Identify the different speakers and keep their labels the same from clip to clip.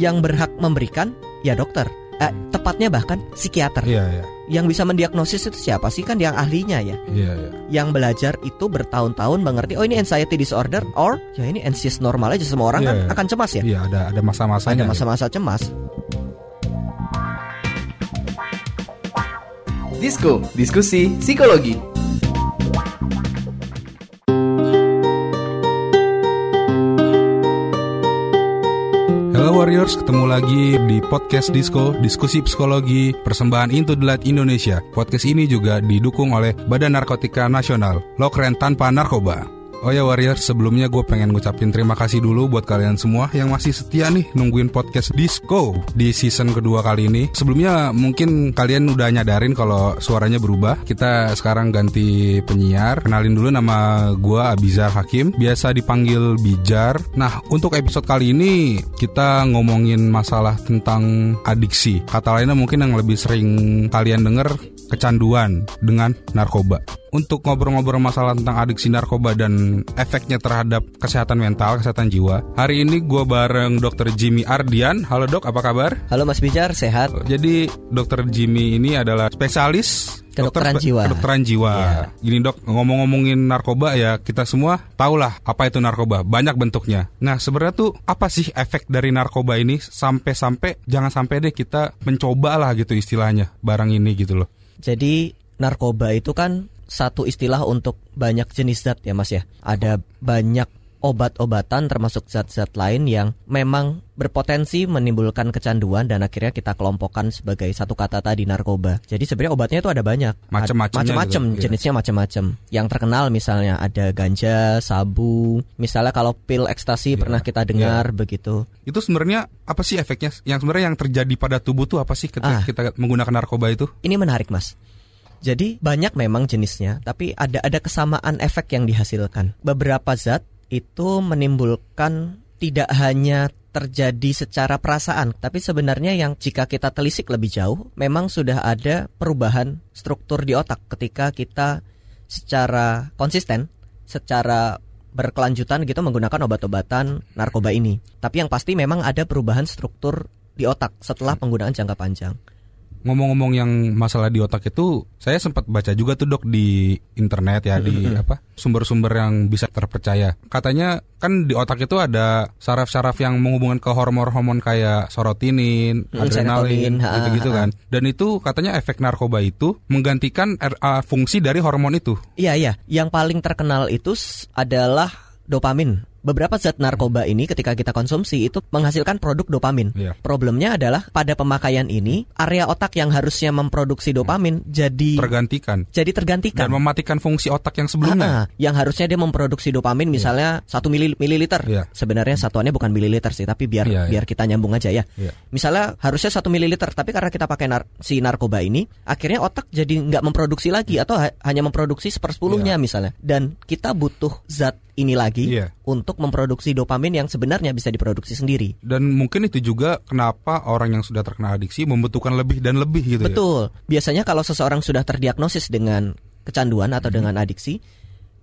Speaker 1: yang berhak memberikan ya dokter. Eh, tepatnya bahkan psikiater.
Speaker 2: Iya, iya.
Speaker 1: Yang bisa mendiagnosis itu siapa sih kan yang ahlinya ya.
Speaker 2: Iya, iya.
Speaker 1: Yang belajar itu bertahun-tahun mengerti oh ini anxiety disorder or ya ini anxious normal aja semua orang
Speaker 2: Iya,
Speaker 1: kan
Speaker 2: iya.
Speaker 1: akan cemas ya.
Speaker 2: Iya, ada ada masa-masanya.
Speaker 1: Ada masa-masa cemas.
Speaker 3: Disko, diskusi psikologi.
Speaker 2: Warriors, ketemu lagi di podcast Disco, diskusi psikologi, persembahan Into the Light Indonesia. Podcast ini juga didukung oleh Badan Narkotika Nasional, lo keren tanpa narkoba. Oh ya Warriors, sebelumnya gue pengen ngucapin terima kasih dulu buat kalian semua yang masih setia nih nungguin podcast Disco di season kedua kali ini. Sebelumnya mungkin kalian udah nyadarin kalau suaranya berubah. Kita sekarang ganti penyiar. Kenalin dulu nama gue Abizar Hakim, biasa dipanggil Bijar. Nah, untuk episode kali ini kita ngomongin masalah tentang adiksi. Kata lainnya mungkin yang lebih sering kalian denger kecanduan dengan narkoba. Untuk ngobrol-ngobrol masalah tentang adiksi narkoba dan efeknya terhadap kesehatan mental, kesehatan jiwa. Hari ini gue bareng Dr. Jimmy Ardian. Halo dok, apa kabar?
Speaker 1: Halo Mas Bijar, sehat?
Speaker 2: Jadi Dr. Jimmy ini adalah spesialis
Speaker 1: Kedokteran
Speaker 2: dokter-
Speaker 1: jiwa.
Speaker 2: Kedokteran jiwa.
Speaker 1: Iya.
Speaker 2: Gini dok, ngomong-ngomongin narkoba ya kita semua tahulah apa itu narkoba. Banyak bentuknya. Nah sebenarnya tuh apa sih efek dari narkoba ini sampai-sampai jangan sampai deh kita mencoba lah gitu istilahnya barang ini gitu loh.
Speaker 1: Jadi narkoba itu kan satu istilah untuk banyak jenis zat ya Mas ya. Ada banyak obat-obatan termasuk zat-zat lain yang memang berpotensi menimbulkan kecanduan dan akhirnya kita kelompokkan sebagai satu kata tadi narkoba. Jadi sebenarnya obatnya itu ada banyak. Macam-macam
Speaker 2: iya.
Speaker 1: jenisnya macam-macam. Yang terkenal misalnya ada ganja, sabu. Misalnya kalau pil ekstasi
Speaker 2: Iya,
Speaker 1: pernah kita dengar begitu.
Speaker 2: Itu sebenarnya apa sih efeknya? Yang sebenarnya yang terjadi pada tubuh tuh apa sih ketika
Speaker 1: Ah.
Speaker 2: kita menggunakan narkoba itu?
Speaker 1: Ini menarik mas. Jadi banyak memang jenisnya, tapi ada ada kesamaan efek yang dihasilkan. Beberapa zat itu menimbulkan tidak hanya terjadi secara perasaan, tapi sebenarnya yang jika kita telisik lebih jauh, memang sudah ada perubahan struktur di otak ketika kita secara konsisten, secara berkelanjutan gitu menggunakan obat-obatan narkoba ini. Tapi yang pasti memang ada perubahan struktur di otak setelah penggunaan jangka panjang.
Speaker 2: Ngomong-ngomong yang masalah di otak itu, saya sempat baca juga tuh dok di internet ya di apa sumber-sumber yang bisa terpercaya. Katanya kan di otak itu ada saraf-saraf yang menghubungkan ke hormon-hormon kayak sorotinin,
Speaker 1: Hmm,
Speaker 2: adrenalin, gitu-gitu kan. Dan itu katanya efek narkoba itu menggantikan RA fungsi dari hormon itu.
Speaker 1: Iya iya, yang paling terkenal itu adalah dopamin. Beberapa zat narkoba ini ketika kita konsumsi itu menghasilkan produk dopamin.
Speaker 2: Iya.
Speaker 1: Problemnya adalah pada pemakaian ini area otak yang harusnya memproduksi dopamin jadi
Speaker 2: Tergantikan
Speaker 1: jadi tergantikan.
Speaker 2: dan mematikan fungsi otak yang sebelumnya.
Speaker 1: Ah, ah. yang harusnya dia memproduksi dopamin misalnya satu mili- mililiter.
Speaker 2: Iya.
Speaker 1: Sebenarnya satuannya bukan mililiter sih, tapi biar
Speaker 2: Iya, iya.
Speaker 1: biar kita nyambung aja ya.
Speaker 2: Iya.
Speaker 1: Misalnya harusnya satu mililiter, tapi karena kita pakai nar- si narkoba ini, akhirnya otak jadi nggak memproduksi lagi atau ha- hanya memproduksi sepersepuluhnya misalnya. Dan kita butuh zat ini lagi
Speaker 2: Iya.
Speaker 1: untuk memproduksi dopamin yang sebenarnya bisa diproduksi sendiri.
Speaker 2: Dan mungkin itu juga kenapa orang yang sudah terkena adiksi membutuhkan lebih dan lebih gitu ya.
Speaker 1: Betul. Biasanya kalau seseorang sudah terdiagnosis dengan kecanduan atau dengan adiksi,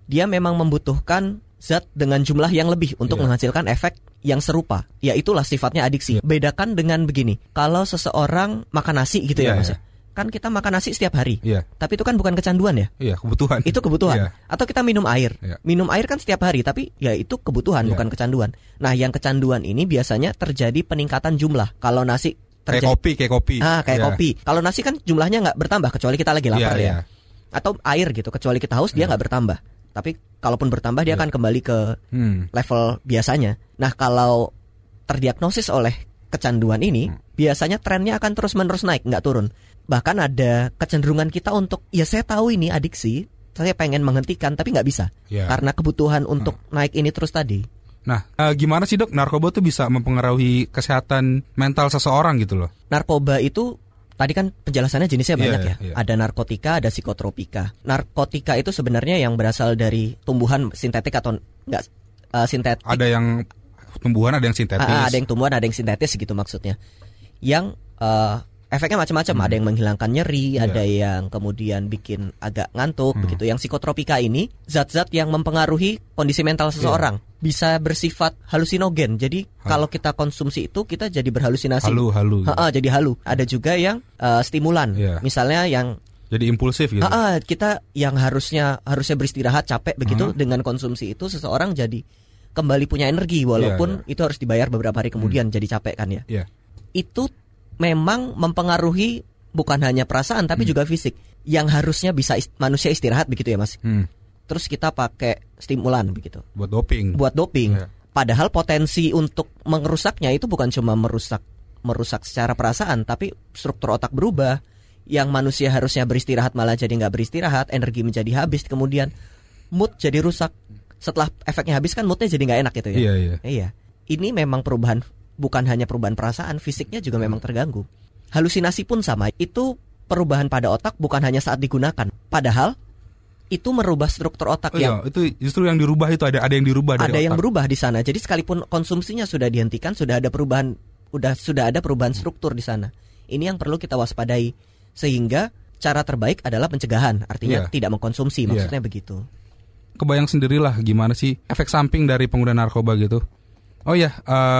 Speaker 1: dia memang membutuhkan zat dengan jumlah yang lebih untuk
Speaker 2: Iya.
Speaker 1: menghasilkan efek yang serupa. Ya itulah sifatnya adiksi. Bedakan dengan begini. Kalau seseorang makan nasi gitu ya
Speaker 2: Iya,
Speaker 1: Mas
Speaker 2: iya.
Speaker 1: Kan kita makan nasi setiap hari.
Speaker 2: Iya,
Speaker 1: Tapi itu kan bukan kecanduan ya.
Speaker 2: iya kebutuhan.
Speaker 1: Itu kebutuhan.
Speaker 2: Iya.
Speaker 1: Atau kita minum air.
Speaker 2: Iya.
Speaker 1: Minum air kan setiap hari, tapi ya itu kebutuhan
Speaker 2: Iya.
Speaker 1: bukan kecanduan. Nah, yang kecanduan ini biasanya terjadi peningkatan jumlah. Kalau nasi
Speaker 2: Kayak
Speaker 1: terjadi
Speaker 2: kopi, kayak kopi.
Speaker 1: Ah, kayak
Speaker 2: Iya.
Speaker 1: kopi. Kalau nasi kan jumlahnya nggak bertambah kecuali kita lagi lapar
Speaker 2: Iya,
Speaker 1: ya.
Speaker 2: iya.
Speaker 1: Atau air gitu, kecuali kita haus dia nggak bertambah. Tapi kalaupun bertambah dia
Speaker 2: Iya.
Speaker 1: akan kembali ke
Speaker 2: Hmm.
Speaker 1: level biasanya. Nah, kalau terdiagnosis oleh kecanduan ini,
Speaker 2: Hmm.
Speaker 1: biasanya trennya akan terus-menerus naik, nggak turun. Bahkan ada kecenderungan kita untuk, ya saya tahu ini adiksi, saya pengen menghentikan tapi nggak bisa
Speaker 2: Iya.
Speaker 1: karena kebutuhan untuk naik ini terus tadi.
Speaker 2: Nah, eh, gimana sih dok narkoba tuh bisa mempengaruhi kesehatan mental seseorang gitu loh?
Speaker 1: Narkoba itu tadi kan penjelasannya jenisnya
Speaker 2: Iya,
Speaker 1: banyak ya.
Speaker 2: iya.
Speaker 1: Ada narkotika, ada psikotropika. Narkotika itu sebenarnya yang berasal dari tumbuhan sintetik atau enggak eh, sintetik.
Speaker 2: Ada yang tumbuhan, ada yang sintetis.
Speaker 1: Ah, ada yang tumbuhan, ada yang sintetis gitu maksudnya. Yang eh, efeknya macam-macam. Ada yang menghilangkan nyeri,
Speaker 2: Iya.
Speaker 1: ada yang kemudian bikin agak ngantuk
Speaker 2: Hmm.
Speaker 1: begitu. Yang psikotropika ini zat-zat yang mempengaruhi kondisi mental seseorang. bisa bersifat halusinogen. Jadi kalau kita konsumsi itu kita jadi berhalusinasi.
Speaker 2: Halu halu.
Speaker 1: Ha-ha, jadi halu. Ada juga yang eh, stimulan.
Speaker 2: Iya.
Speaker 1: Misalnya yang
Speaker 2: Jadi impulsif gitu.
Speaker 1: ha-ha, kita yang harusnya harusnya beristirahat capek begitu
Speaker 2: Hmm.
Speaker 1: dengan konsumsi itu seseorang jadi kembali punya energi walaupun itu harus dibayar beberapa hari kemudian jadi capek kan ya.
Speaker 2: Iya.
Speaker 1: Itu memang mempengaruhi bukan hanya perasaan tapi juga fisik. Yang harusnya bisa ist- manusia istirahat begitu ya Mas.
Speaker 2: Hmm.
Speaker 1: Terus kita pakai stimulan begitu
Speaker 2: Buat doping.
Speaker 1: buat doping.
Speaker 2: Iya.
Speaker 1: Padahal potensi untuk merusaknya itu bukan cuma merusak merusak secara perasaan, tapi struktur otak berubah. Yang manusia harusnya beristirahat malah jadi nggak beristirahat, energi menjadi habis, kemudian mood jadi rusak. Setelah efeknya habis kan moodnya jadi nggak enak gitu ya.
Speaker 2: Iya iya.
Speaker 1: Iya. Ini memang perubahan bukan hanya perubahan perasaan, fisiknya juga memang terganggu. Halusinasi pun sama. Itu perubahan pada otak bukan hanya saat digunakan. Padahal itu merubah struktur otak
Speaker 2: Oh
Speaker 1: yang
Speaker 2: iya, itu justru yang dirubah itu ada ada yang dirubah dari
Speaker 1: ada yang
Speaker 2: otak.
Speaker 1: berubah di sana. Jadi sekalipun konsumsinya sudah dihentikan, sudah ada perubahan, udah sudah ada perubahan struktur di sana. Ini yang perlu kita waspadai. Sehingga cara terbaik adalah pencegahan, artinya
Speaker 2: Iya.
Speaker 1: tidak mengkonsumsi.
Speaker 2: Iya.
Speaker 1: Maksudnya begitu.
Speaker 2: Kebayang sendirilah gimana sih efek samping dari pengguna narkoba gitu. Oh ya,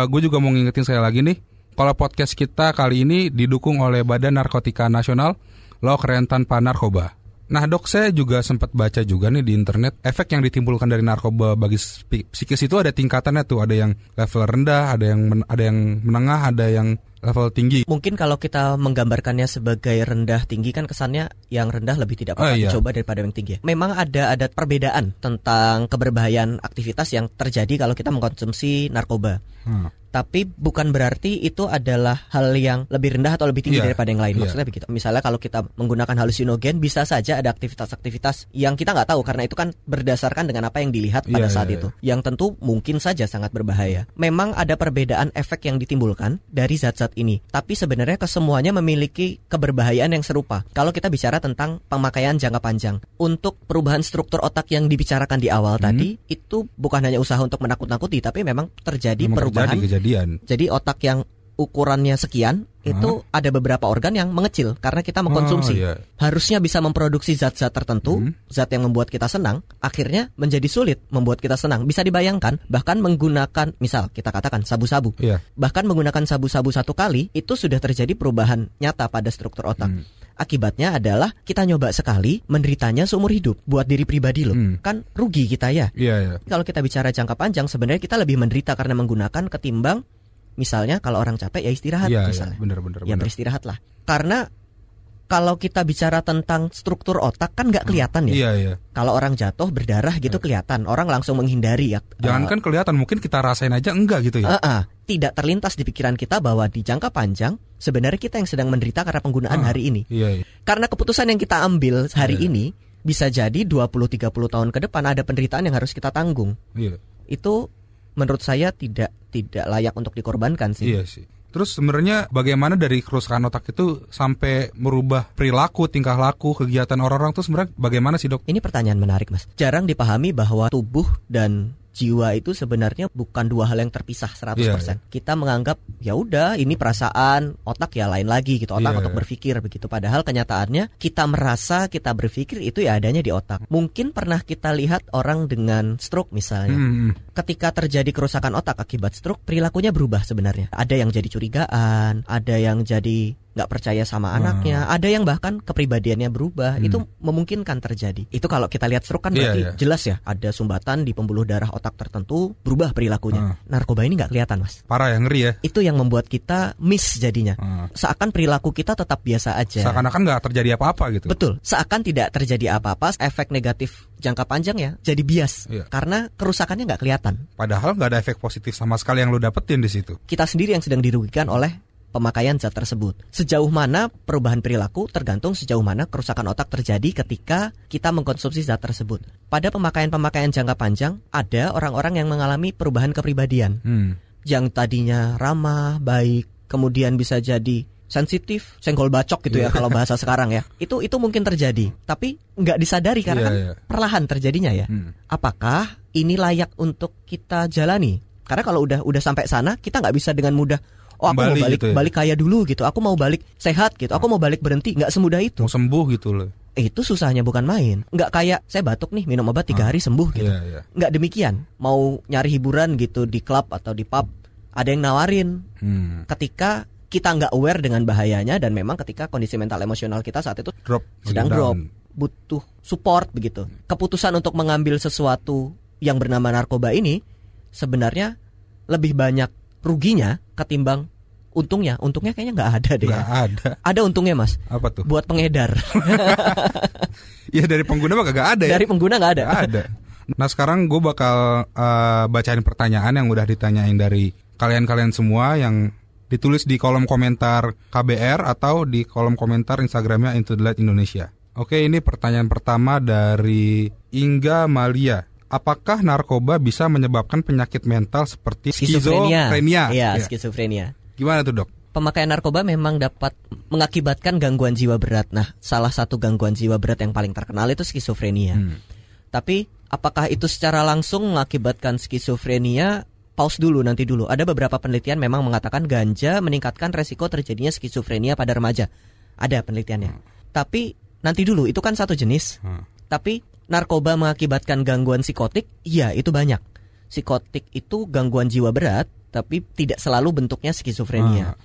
Speaker 2: gue juga mau ngingetin saya lagi nih. Kalau podcast kita kali ini didukung oleh Badan Narkotika Nasional, lo keren tanpa narkoba. Nah dok, saya juga sempat baca juga nih di internet efek yang ditimbulkan dari narkoba bagi psikis itu ada tingkatannya tuh, ada yang level rendah, ada yang men- ada yang menengah, ada yang level tinggi.
Speaker 1: Mungkin kalau kita menggambarkannya sebagai rendah tinggi kan kesannya yang rendah lebih tidak
Speaker 2: Oh,
Speaker 1: apa
Speaker 2: iya.
Speaker 1: dicoba daripada yang tinggi. Memang ada ada perbedaan tentang keberbahayaan aktivitas yang terjadi kalau kita mengkonsumsi narkoba.
Speaker 2: Hmm.
Speaker 1: Tapi bukan berarti itu adalah hal yang lebih rendah atau lebih tinggi
Speaker 2: Iya,
Speaker 1: daripada yang lain.
Speaker 2: iya.
Speaker 1: Maksudnya begitu. Misalnya kalau kita menggunakan halusinogen bisa saja ada aktivitas-aktivitas yang kita nggak tahu karena itu kan berdasarkan dengan apa yang dilihat pada
Speaker 2: Iya,
Speaker 1: saat
Speaker 2: iya,
Speaker 1: itu. Yang tentu mungkin saja sangat berbahaya. Memang ada perbedaan efek yang ditimbulkan dari zat-zat ini. Tapi sebenarnya kesemuanya memiliki keberbahayaan yang serupa. Kalau kita bicara tentang pemakaian jangka panjang. Untuk perubahan struktur otak yang dibicarakan di awal
Speaker 2: Hmm.
Speaker 1: tadi itu bukan hanya usaha untuk menakut-nakuti tapi memang terjadi
Speaker 2: Memang
Speaker 1: perubahan
Speaker 2: terjadi kejadian.
Speaker 1: jadi otak yang ukurannya sekian itu ada beberapa organ yang mengecil karena kita mengkonsumsi.
Speaker 2: Oh, iya.
Speaker 1: Harusnya bisa memproduksi zat-zat tertentu,
Speaker 2: Hmm.
Speaker 1: zat yang membuat kita senang, akhirnya menjadi sulit membuat kita senang. Bisa dibayangkan bahkan menggunakan misal kita katakan sabu-sabu.
Speaker 2: Iya.
Speaker 1: Bahkan menggunakan sabu-sabu satu kali itu sudah terjadi perubahan nyata pada struktur otak.
Speaker 2: Hmm.
Speaker 1: Akibatnya adalah kita nyoba sekali menderitanya seumur hidup buat diri pribadi loh.
Speaker 2: Hmm.
Speaker 1: Kan rugi kita ya.
Speaker 2: Iya, iya.
Speaker 1: Kalau kita bicara jangka panjang sebenarnya kita lebih menderita karena menggunakan ketimbang misalnya kalau orang capek ya istirahat
Speaker 2: Iya, iya,
Speaker 1: misalnya.
Speaker 2: benar-benar.
Speaker 1: ya beristirahat lah. Karena kalau kita bicara tentang struktur otak kan nggak kelihatan ya.
Speaker 2: Iya, iya.
Speaker 1: Kalau orang jatuh berdarah gitu kelihatan, orang langsung menghindari ya.
Speaker 2: Jangan kan kelihatan, mungkin kita rasain aja enggak gitu ya.
Speaker 1: Eh, eh, tidak terlintas di pikiran kita bahwa di jangka panjang sebenarnya kita yang sedang menderita karena penggunaan
Speaker 2: Ah.
Speaker 1: hari ini.
Speaker 2: Iya, iya.
Speaker 1: Karena keputusan yang kita ambil hari
Speaker 2: Iya.
Speaker 1: ini bisa jadi 20-30 tahun ke depan ada penderitaan yang harus kita tanggung.
Speaker 2: Iya.
Speaker 1: Itu menurut saya tidak tidak layak untuk dikorbankan sih.
Speaker 2: Iya sih. Terus sebenarnya bagaimana dari kerusakan otak itu sampai merubah perilaku, tingkah laku, kegiatan orang-orang tuh sebenarnya bagaimana sih dok?
Speaker 1: Ini pertanyaan menarik, Mas. Jarang dipahami bahwa tubuh dan jiwa itu sebenarnya bukan dua hal yang terpisah 100%.
Speaker 2: Iya,
Speaker 1: Kita menganggap ya udah ini perasaan, otak ya lain lagi gitu, otak
Speaker 2: Iya,
Speaker 1: untuk
Speaker 2: iya.
Speaker 1: berpikir begitu. Padahal kenyataannya kita merasa, kita berpikir itu ya adanya di otak. Mungkin pernah kita lihat orang dengan stroke misalnya.
Speaker 2: Hmm,
Speaker 1: Ketika terjadi kerusakan otak akibat stroke, perilakunya berubah sebenarnya. Ada yang jadi curigaan, ada yang jadi nggak percaya sama anaknya, ada yang bahkan kepribadiannya berubah.
Speaker 2: Hmm.
Speaker 1: Itu memungkinkan terjadi. Itu kalau kita lihat stroke kan
Speaker 2: Iya,
Speaker 1: berarti
Speaker 2: iya.
Speaker 1: jelas ya, ada sumbatan di pembuluh darah otak tertentu, berubah perilakunya. Narkoba ini nggak kelihatan, mas.
Speaker 2: parah ya ngeri ya.
Speaker 1: Itu yang membuat kita miss jadinya.
Speaker 2: Hmm.
Speaker 1: Seakan perilaku kita tetap biasa aja.
Speaker 2: Seakan-akan nggak terjadi apa-apa gitu.
Speaker 1: Betul, seakan tidak terjadi apa-apa, efek negatif jangka panjang ya jadi bias.
Speaker 2: Iya.
Speaker 1: Karena kerusakannya nggak kelihatan.
Speaker 2: Padahal nggak ada efek positif sama sekali yang lo dapetin di situ.
Speaker 1: kita sendiri yang sedang dirugikan oleh pemakaian zat tersebut. Sejauh mana perubahan perilaku tergantung sejauh mana kerusakan otak terjadi ketika kita mengkonsumsi zat tersebut. Pada pemakaian-pemakaian jangka panjang, ada orang-orang yang mengalami perubahan kepribadian.
Speaker 2: Hmm.
Speaker 1: Yang tadinya ramah, baik, kemudian bisa jadi sensitif, senggol bacok gitu ya kalau bahasa sekarang ya. Itu itu mungkin terjadi, tapi nggak disadari karena
Speaker 2: Iya,
Speaker 1: kan
Speaker 2: iya.
Speaker 1: perlahan terjadinya ya
Speaker 2: Hmm.
Speaker 1: apakah ini layak untuk kita jalani? Karena kalau udah udah sampai sana, kita nggak bisa dengan mudah. Oh aku mau balik
Speaker 2: gitu ya?
Speaker 1: balik kaya dulu gitu aku mau balik sehat gitu aku mau balik berhenti nggak semudah itu
Speaker 2: Mau sembuh gitu loh.
Speaker 1: itu susahnya bukan main nggak kayak saya batuk nih minum obat tiga hari sembuh gitu
Speaker 2: Iya, iya.
Speaker 1: nggak demikian mau nyari hiburan gitu di klub atau di pub ada yang nawarin
Speaker 2: Hmm.
Speaker 1: ketika kita nggak aware dengan bahayanya dan memang ketika kondisi mental emosional kita saat itu
Speaker 2: Drop.
Speaker 1: sedang drop
Speaker 2: down.
Speaker 1: butuh support begitu keputusan untuk mengambil sesuatu yang bernama narkoba ini sebenarnya lebih banyak ruginya ketimbang untungnya untungnya kayaknya nggak ada deh
Speaker 2: Nggak
Speaker 1: ya.
Speaker 2: ada.
Speaker 1: ada untungnya mas
Speaker 2: Apa tuh?
Speaker 1: buat pengedar
Speaker 2: Ya dari pengguna mah gak ada ya.
Speaker 1: dari pengguna nggak ada
Speaker 2: Nggak ada. Nah sekarang gue bakal eh, bacain pertanyaan yang udah ditanyain dari kalian-kalian semua yang ditulis di kolom komentar KBR atau di kolom komentar Instagramnya Into the Light Indonesia. Oke ini pertanyaan pertama dari Ingga Malia. Apakah narkoba bisa menyebabkan penyakit mental seperti
Speaker 1: skizofrenia
Speaker 2: skizofrenia?
Speaker 1: iya
Speaker 2: Ya.
Speaker 1: skizofrenia
Speaker 2: Gimana tuh dok?
Speaker 1: pemakaian narkoba memang dapat mengakibatkan gangguan jiwa berat. Nah, salah satu gangguan jiwa berat yang paling terkenal itu skizofrenia.
Speaker 2: Hmm.
Speaker 1: Tapi apakah itu secara langsung mengakibatkan skizofrenia? Pause dulu nanti dulu. Ada beberapa penelitian memang mengatakan ganja meningkatkan resiko terjadinya skizofrenia pada remaja. Ada penelitiannya. Tapi nanti dulu itu kan satu jenis.
Speaker 2: Hmm.
Speaker 1: Tapi narkoba mengakibatkan gangguan psikotik, iya itu banyak. Psikotik itu gangguan jiwa berat, tapi tidak selalu bentuknya skizofrenia.
Speaker 2: Ah.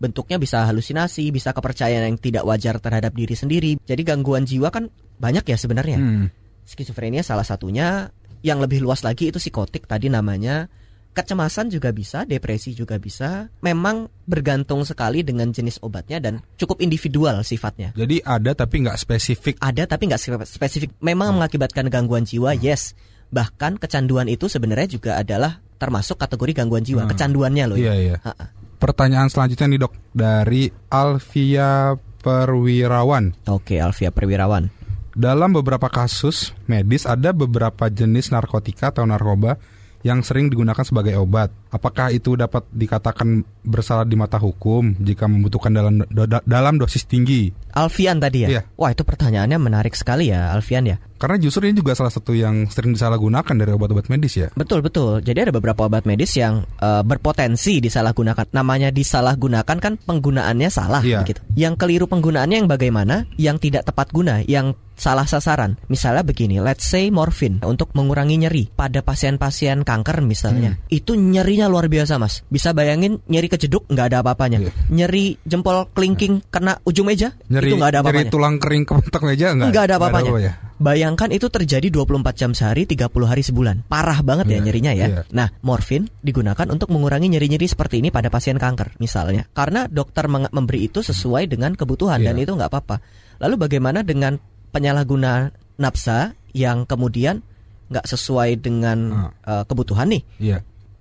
Speaker 1: Bentuknya bisa halusinasi, bisa kepercayaan yang tidak wajar terhadap diri sendiri. Jadi gangguan jiwa kan banyak ya sebenarnya.
Speaker 2: Hmm.
Speaker 1: Skizofrenia salah satunya. Yang lebih luas lagi itu psikotik tadi namanya. Kecemasan juga bisa, depresi juga bisa. Memang bergantung sekali dengan jenis obatnya dan cukup individual sifatnya.
Speaker 2: Jadi ada tapi nggak spesifik.
Speaker 1: Ada tapi nggak spe- spesifik. Memang mengakibatkan gangguan jiwa, yes. Bahkan kecanduan itu sebenarnya juga adalah termasuk kategori gangguan jiwa.
Speaker 2: Hmm.
Speaker 1: Kecanduannya loh.
Speaker 2: Iya
Speaker 1: ya.
Speaker 2: iya.
Speaker 1: Ha-ha.
Speaker 2: Pertanyaan selanjutnya nih dok dari Alvia Perwirawan.
Speaker 1: Oke, Alvia Perwirawan.
Speaker 2: Dalam beberapa kasus medis ada beberapa jenis narkotika atau narkoba yang sering digunakan sebagai obat. Apakah itu dapat dikatakan bersalah di mata hukum jika membutuhkan dalam do- dalam dosis tinggi?
Speaker 1: Alfian tadi ya.
Speaker 2: Iya.
Speaker 1: Wah, itu pertanyaannya menarik sekali ya, Alfian ya.
Speaker 2: Karena justru ini juga salah satu yang sering disalahgunakan dari obat-obat medis ya.
Speaker 1: Betul betul. Jadi ada beberapa obat medis yang eh, berpotensi disalahgunakan. Namanya disalahgunakan kan penggunaannya salah
Speaker 2: Iya.
Speaker 1: begitu. Yang keliru penggunaannya yang bagaimana? Yang tidak tepat guna, yang salah sasaran. Misalnya begini, let's say morfin untuk mengurangi nyeri pada pasien-pasien kanker misalnya. Itu nyerinya luar biasa, Mas. Bisa bayangin nyeri kejeduk nggak ada apa-apanya.
Speaker 2: Iya.
Speaker 1: Nyeri jempol kelingking kena ujung meja
Speaker 2: Nyeri,
Speaker 1: itu nggak ada
Speaker 2: nyeri
Speaker 1: apa-apanya.
Speaker 2: tulang kering kepentok meja?
Speaker 1: Nggak ada apa-apanya.
Speaker 2: apa-apa ya?
Speaker 1: Bayangkan itu terjadi 24 jam sehari, 30 hari sebulan. Parah banget ya
Speaker 2: Iya,
Speaker 1: nyerinya ya.
Speaker 2: iya.
Speaker 1: Nah, morfin digunakan untuk mengurangi nyeri-nyeri seperti ini pada pasien kanker misalnya. Karena dokter memberi itu sesuai dengan kebutuhan dan
Speaker 2: Iya.
Speaker 1: itu nggak apa-apa. Lalu bagaimana dengan penyalahguna nafsa yang kemudian nggak sesuai dengan eh, kebutuhan nih?
Speaker 2: Iya.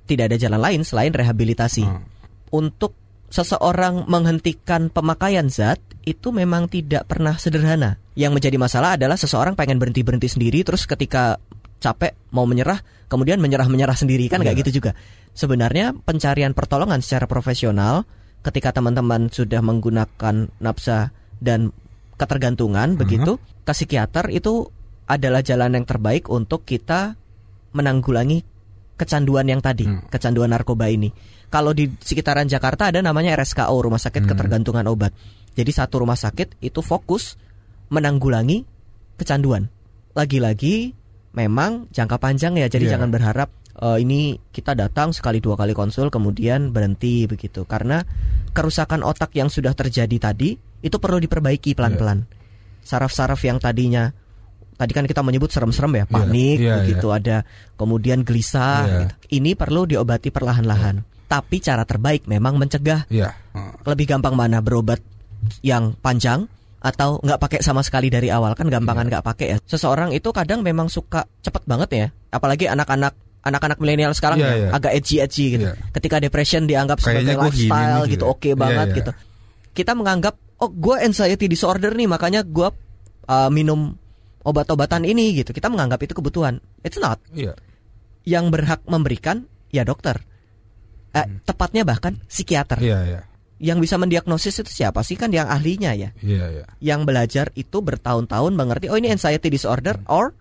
Speaker 1: Tidak ada jalan lain selain rehabilitasi.
Speaker 2: Hmm.
Speaker 1: Untuk seseorang menghentikan pemakaian zat itu memang tidak pernah sederhana. Yang menjadi masalah adalah seseorang pengen berhenti berhenti sendiri, terus ketika capek mau menyerah, kemudian menyerah menyerah sendiri kan nggak
Speaker 2: Iya.
Speaker 1: gitu juga. Sebenarnya pencarian pertolongan secara profesional ketika teman-teman sudah menggunakan nafsa dan ketergantungan begitu, ke psikiater itu adalah jalan yang terbaik untuk kita menanggulangi kecanduan yang tadi,
Speaker 2: Hmm.
Speaker 1: kecanduan narkoba ini. Kalau di sekitaran Jakarta ada namanya RSKO, Rumah Sakit
Speaker 2: Hmm.
Speaker 1: Ketergantungan Obat. Jadi satu rumah sakit itu fokus menanggulangi kecanduan. Lagi-lagi memang jangka panjang ya, jadi
Speaker 2: Iya.
Speaker 1: jangan berharap eh, ini kita datang sekali dua kali konsul kemudian berhenti begitu. Karena kerusakan otak yang sudah terjadi tadi itu perlu diperbaiki pelan-pelan. Saraf-saraf yang tadinya tadi kan kita menyebut serem-serem ya, panik
Speaker 2: iya,
Speaker 1: begitu ada kemudian gelisah
Speaker 2: Iya.
Speaker 1: gitu. Ini perlu diobati perlahan-lahan. Tapi cara terbaik memang mencegah.
Speaker 2: Iya. Hmm.
Speaker 1: Lebih gampang mana berobat yang panjang atau nggak pakai sama sekali dari awal kan gampangan
Speaker 2: Iya.
Speaker 1: nggak pakai ya. Seseorang itu kadang memang suka cepet banget ya, apalagi anak-anak anak-anak milenial sekarang
Speaker 2: Iya,
Speaker 1: ya,
Speaker 2: iya.
Speaker 1: agak edgy-edgy gitu.
Speaker 2: Iya.
Speaker 1: Ketika depression dianggap sebagai
Speaker 2: Kayaknya gini
Speaker 1: lifestyle gitu,
Speaker 2: gitu.
Speaker 1: oke
Speaker 2: Iya,
Speaker 1: banget
Speaker 2: iya.
Speaker 1: gitu. Kita menganggap oh gue anxiety disorder nih makanya gue uh, minum obat-obatan ini gitu. Kita menganggap itu kebutuhan. It's not.
Speaker 2: Iya.
Speaker 1: Yang berhak memberikan ya dokter. Eh, tepatnya bahkan psikiater.
Speaker 2: Hmm. Iya, iya.
Speaker 1: Yang bisa mendiagnosis itu siapa sih kan yang ahlinya ya.
Speaker 2: Iya, iya.
Speaker 1: Yang belajar itu bertahun-tahun mengerti oh ini anxiety disorder or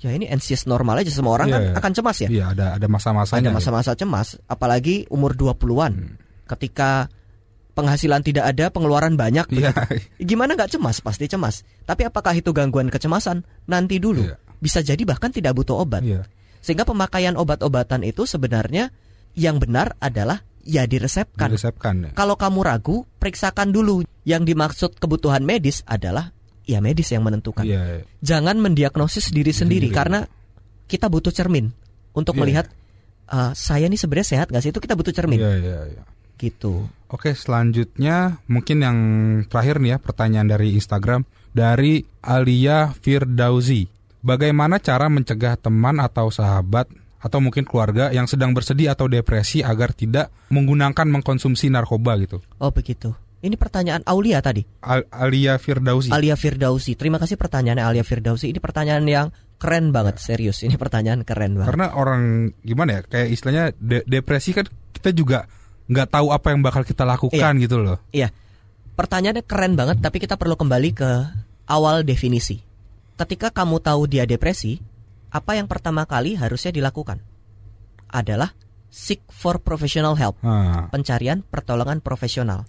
Speaker 1: ya ini anxious normal aja semua orang
Speaker 2: Hmm. Iya,
Speaker 1: kan
Speaker 2: iya.
Speaker 1: akan cemas ya.
Speaker 2: Iya, ada ada masa-masanya.
Speaker 1: Ada
Speaker 2: ya.
Speaker 1: masa-masa cemas apalagi umur 20-an.
Speaker 2: Hmm.
Speaker 1: Ketika penghasilan tidak ada, pengeluaran banyak,
Speaker 2: Iya.
Speaker 1: gimana nggak cemas? Pasti cemas. Tapi apakah itu gangguan kecemasan? Nanti dulu.
Speaker 2: Iya.
Speaker 1: Bisa jadi bahkan tidak butuh obat.
Speaker 2: Iya.
Speaker 1: Sehingga pemakaian obat-obatan itu sebenarnya yang benar adalah ya diresepkan.
Speaker 2: Diresepkan. ya.
Speaker 1: Kalau kamu ragu, periksakan dulu. Yang dimaksud kebutuhan medis adalah ya medis yang menentukan.
Speaker 2: Iya.
Speaker 1: Jangan mendiagnosis diri sendiri
Speaker 2: sendiri.
Speaker 1: karena kita butuh cermin untuk
Speaker 2: Iya.
Speaker 1: melihat "Ah, saya ini sebenarnya sehat nggak sih? Itu kita butuh cermin.
Speaker 2: Iya, iya, iya.
Speaker 1: Gitu.
Speaker 2: Oke, selanjutnya mungkin yang terakhir nih ya pertanyaan dari Instagram dari Alia Firdausi. Bagaimana cara mencegah teman atau sahabat atau mungkin keluarga yang sedang bersedih atau depresi agar tidak menggunakan mengkonsumsi narkoba gitu?
Speaker 1: Oh begitu. Ini pertanyaan Aulia tadi.
Speaker 2: Al- Alia Firdausi.
Speaker 1: Alia Firdausi. Terima kasih pertanyaannya Alia Firdausi. Ini pertanyaan yang keren banget, serius. Ini pertanyaan keren banget.
Speaker 2: Karena orang gimana ya, kayak istilahnya de- depresi kan kita juga nggak tahu apa yang bakal kita lakukan gitu loh.
Speaker 1: Iya. Pertanyaannya keren banget, tapi kita perlu kembali ke awal definisi. Ketika kamu tahu dia depresi, apa yang pertama kali harusnya dilakukan? Adalah seek for professional help,
Speaker 2: Nah,
Speaker 1: pencarian pertolongan profesional.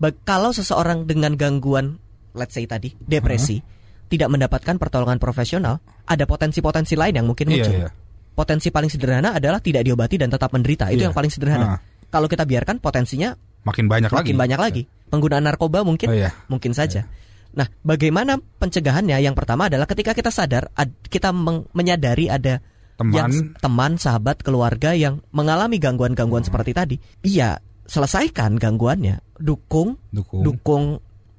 Speaker 1: Ba- kalau seseorang dengan gangguan, let's say tadi, depresi, tidak mendapatkan pertolongan profesional, ada potensi-potensi lain yang mungkin
Speaker 2: iya,
Speaker 1: muncul.
Speaker 2: iya.
Speaker 1: Potensi paling sederhana adalah tidak diobati dan tetap menderita. Itu
Speaker 2: Iya.
Speaker 1: yang paling sederhana.
Speaker 2: Ah.
Speaker 1: Kalau kita biarkan potensinya
Speaker 2: Makin banyak lagi.
Speaker 1: makin banyak lagi. Penggunaan narkoba mungkin
Speaker 2: Oh iya.
Speaker 1: mungkin saja. Nah, bagaimana pencegahannya? Yang pertama adalah ketika kita sadar ad- kita meng- menyadari ada
Speaker 2: Teman.
Speaker 1: yang teman, sahabat, keluarga yang mengalami gangguan-gangguan seperti tadi. Iya, selesaikan gangguannya. Dukung,
Speaker 2: dukung,
Speaker 1: dukung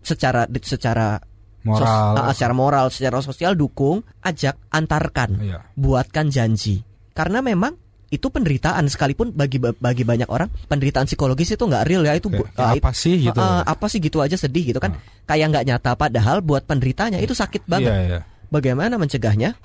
Speaker 1: secara secara sos-
Speaker 2: moral.
Speaker 1: ah, secara moral, secara sosial dukung, ajak, antarkan
Speaker 2: Iya.
Speaker 1: buatkan janji karena memang itu penderitaan sekalipun bagi bagi banyak orang penderitaan psikologis itu nggak real ya itu
Speaker 2: Kayak,
Speaker 1: ah,
Speaker 2: apa sih gitu?
Speaker 1: ah, apa sih gitu aja sedih gitu kan kayak nggak nyata padahal buat penderitanya itu sakit banget
Speaker 2: Iya, iya.
Speaker 1: bagaimana mencegahnya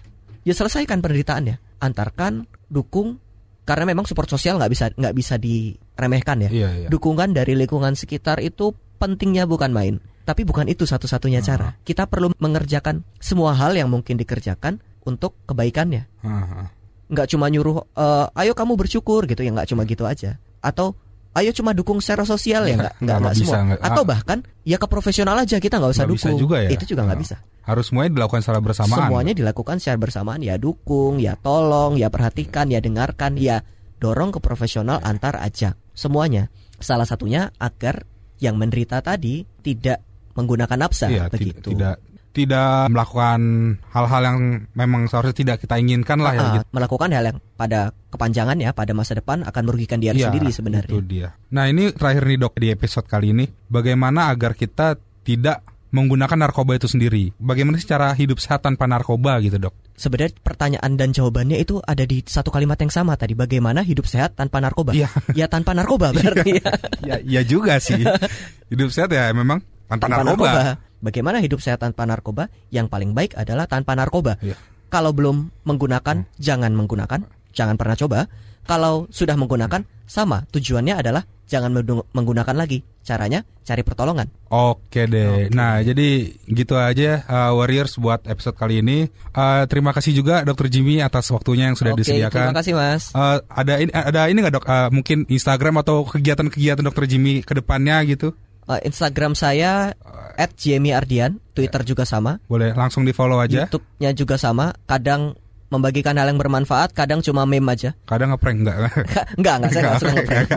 Speaker 1: ya selesaikan penderitaannya antarkan dukung karena memang support sosial nggak bisa nggak bisa diremehkan ya
Speaker 2: Iya, iya.
Speaker 1: dukungan dari lingkungan sekitar itu pentingnya bukan main tapi bukan itu satu-satunya
Speaker 2: Ah.
Speaker 1: cara kita perlu mengerjakan semua hal yang mungkin dikerjakan untuk kebaikannya
Speaker 2: Ah, ah.
Speaker 1: Nggak cuma nyuruh eh, ayo kamu bersyukur gitu ya nggak cuma gitu aja. Atau ayo cuma dukung secara sosial ya nggak nggak
Speaker 2: Nggak
Speaker 1: semua.
Speaker 2: nggak.
Speaker 1: atau
Speaker 2: Ah.
Speaker 1: bahkan ya ke profesional aja kita nggak usah
Speaker 2: bisa
Speaker 1: dukung.
Speaker 2: juga ya?
Speaker 1: itu juga nggak bisa.
Speaker 2: Harus semuanya dilakukan secara bersamaan.
Speaker 1: semuanya dilakukan secara bersamaan. Ya dukung ya tolong ya perhatikan ya dengarkan ya dorong ke profesional antar ajak. Semuanya. Salah satunya agar yang menderita tadi tidak menggunakan nafsa.
Speaker 2: Ti-
Speaker 1: begitu.
Speaker 2: tidak tidak melakukan hal-hal yang memang seharusnya tidak kita inginkan lah ya
Speaker 1: Ah,
Speaker 2: gitu.
Speaker 1: melakukan hal yang pada kepanjangan ya pada masa depan akan merugikan dia
Speaker 2: Iya,
Speaker 1: sendiri sebenarnya
Speaker 2: Itu dia. Nah, ini terakhir nih Dok di episode kali ini, bagaimana agar kita tidak menggunakan narkoba itu sendiri? Bagaimana sih cara hidup sehat tanpa narkoba gitu, Dok?
Speaker 1: sebenarnya pertanyaan dan jawabannya itu ada di satu kalimat yang sama tadi. Bagaimana hidup sehat tanpa narkoba?
Speaker 2: Iya.
Speaker 1: Ya tanpa narkoba berarti. ya.
Speaker 2: ya, ya juga sih. hidup sehat ya memang tanpa,
Speaker 1: tanpa
Speaker 2: narkoba.
Speaker 1: narkoba. Bagaimana hidup sehat tanpa narkoba? Yang paling baik adalah tanpa narkoba.
Speaker 2: Iya.
Speaker 1: Kalau belum menggunakan, jangan menggunakan, jangan pernah coba. Kalau sudah menggunakan, sama. Tujuannya adalah jangan menggunakan lagi. Caranya cari pertolongan.
Speaker 2: Oke deh. Nah, jadi gitu aja uh, Warriors buat episode kali ini. Uh, terima kasih juga Dokter Jimmy atas waktunya yang sudah
Speaker 1: Oke,
Speaker 2: disediakan.
Speaker 1: terima kasih Mas.
Speaker 2: Uh, ada ini ada ini nggak dok? Uh, mungkin Instagram atau kegiatan-kegiatan Dokter Jimmy ke depannya gitu?
Speaker 1: Uh, Instagram saya @jmiardian, Twitter juga sama.
Speaker 2: Boleh langsung di follow aja.
Speaker 1: YouTube-nya juga sama. Kadang membagikan hal yang bermanfaat, kadang cuma meme aja.
Speaker 2: Kadang ngeprank nggak?
Speaker 1: enggak, enggak, saya enggak suka ngeprank.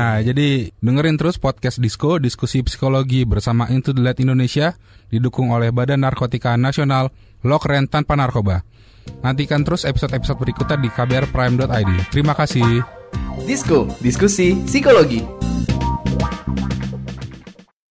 Speaker 2: nah, jadi dengerin terus podcast Disco, diskusi psikologi bersama Into the Light Indonesia, didukung oleh Badan Narkotika Nasional, lo keren tanpa narkoba. Nantikan terus episode-episode berikutnya di kbrprime.id. Terima kasih.
Speaker 3: Disko, diskusi psikologi.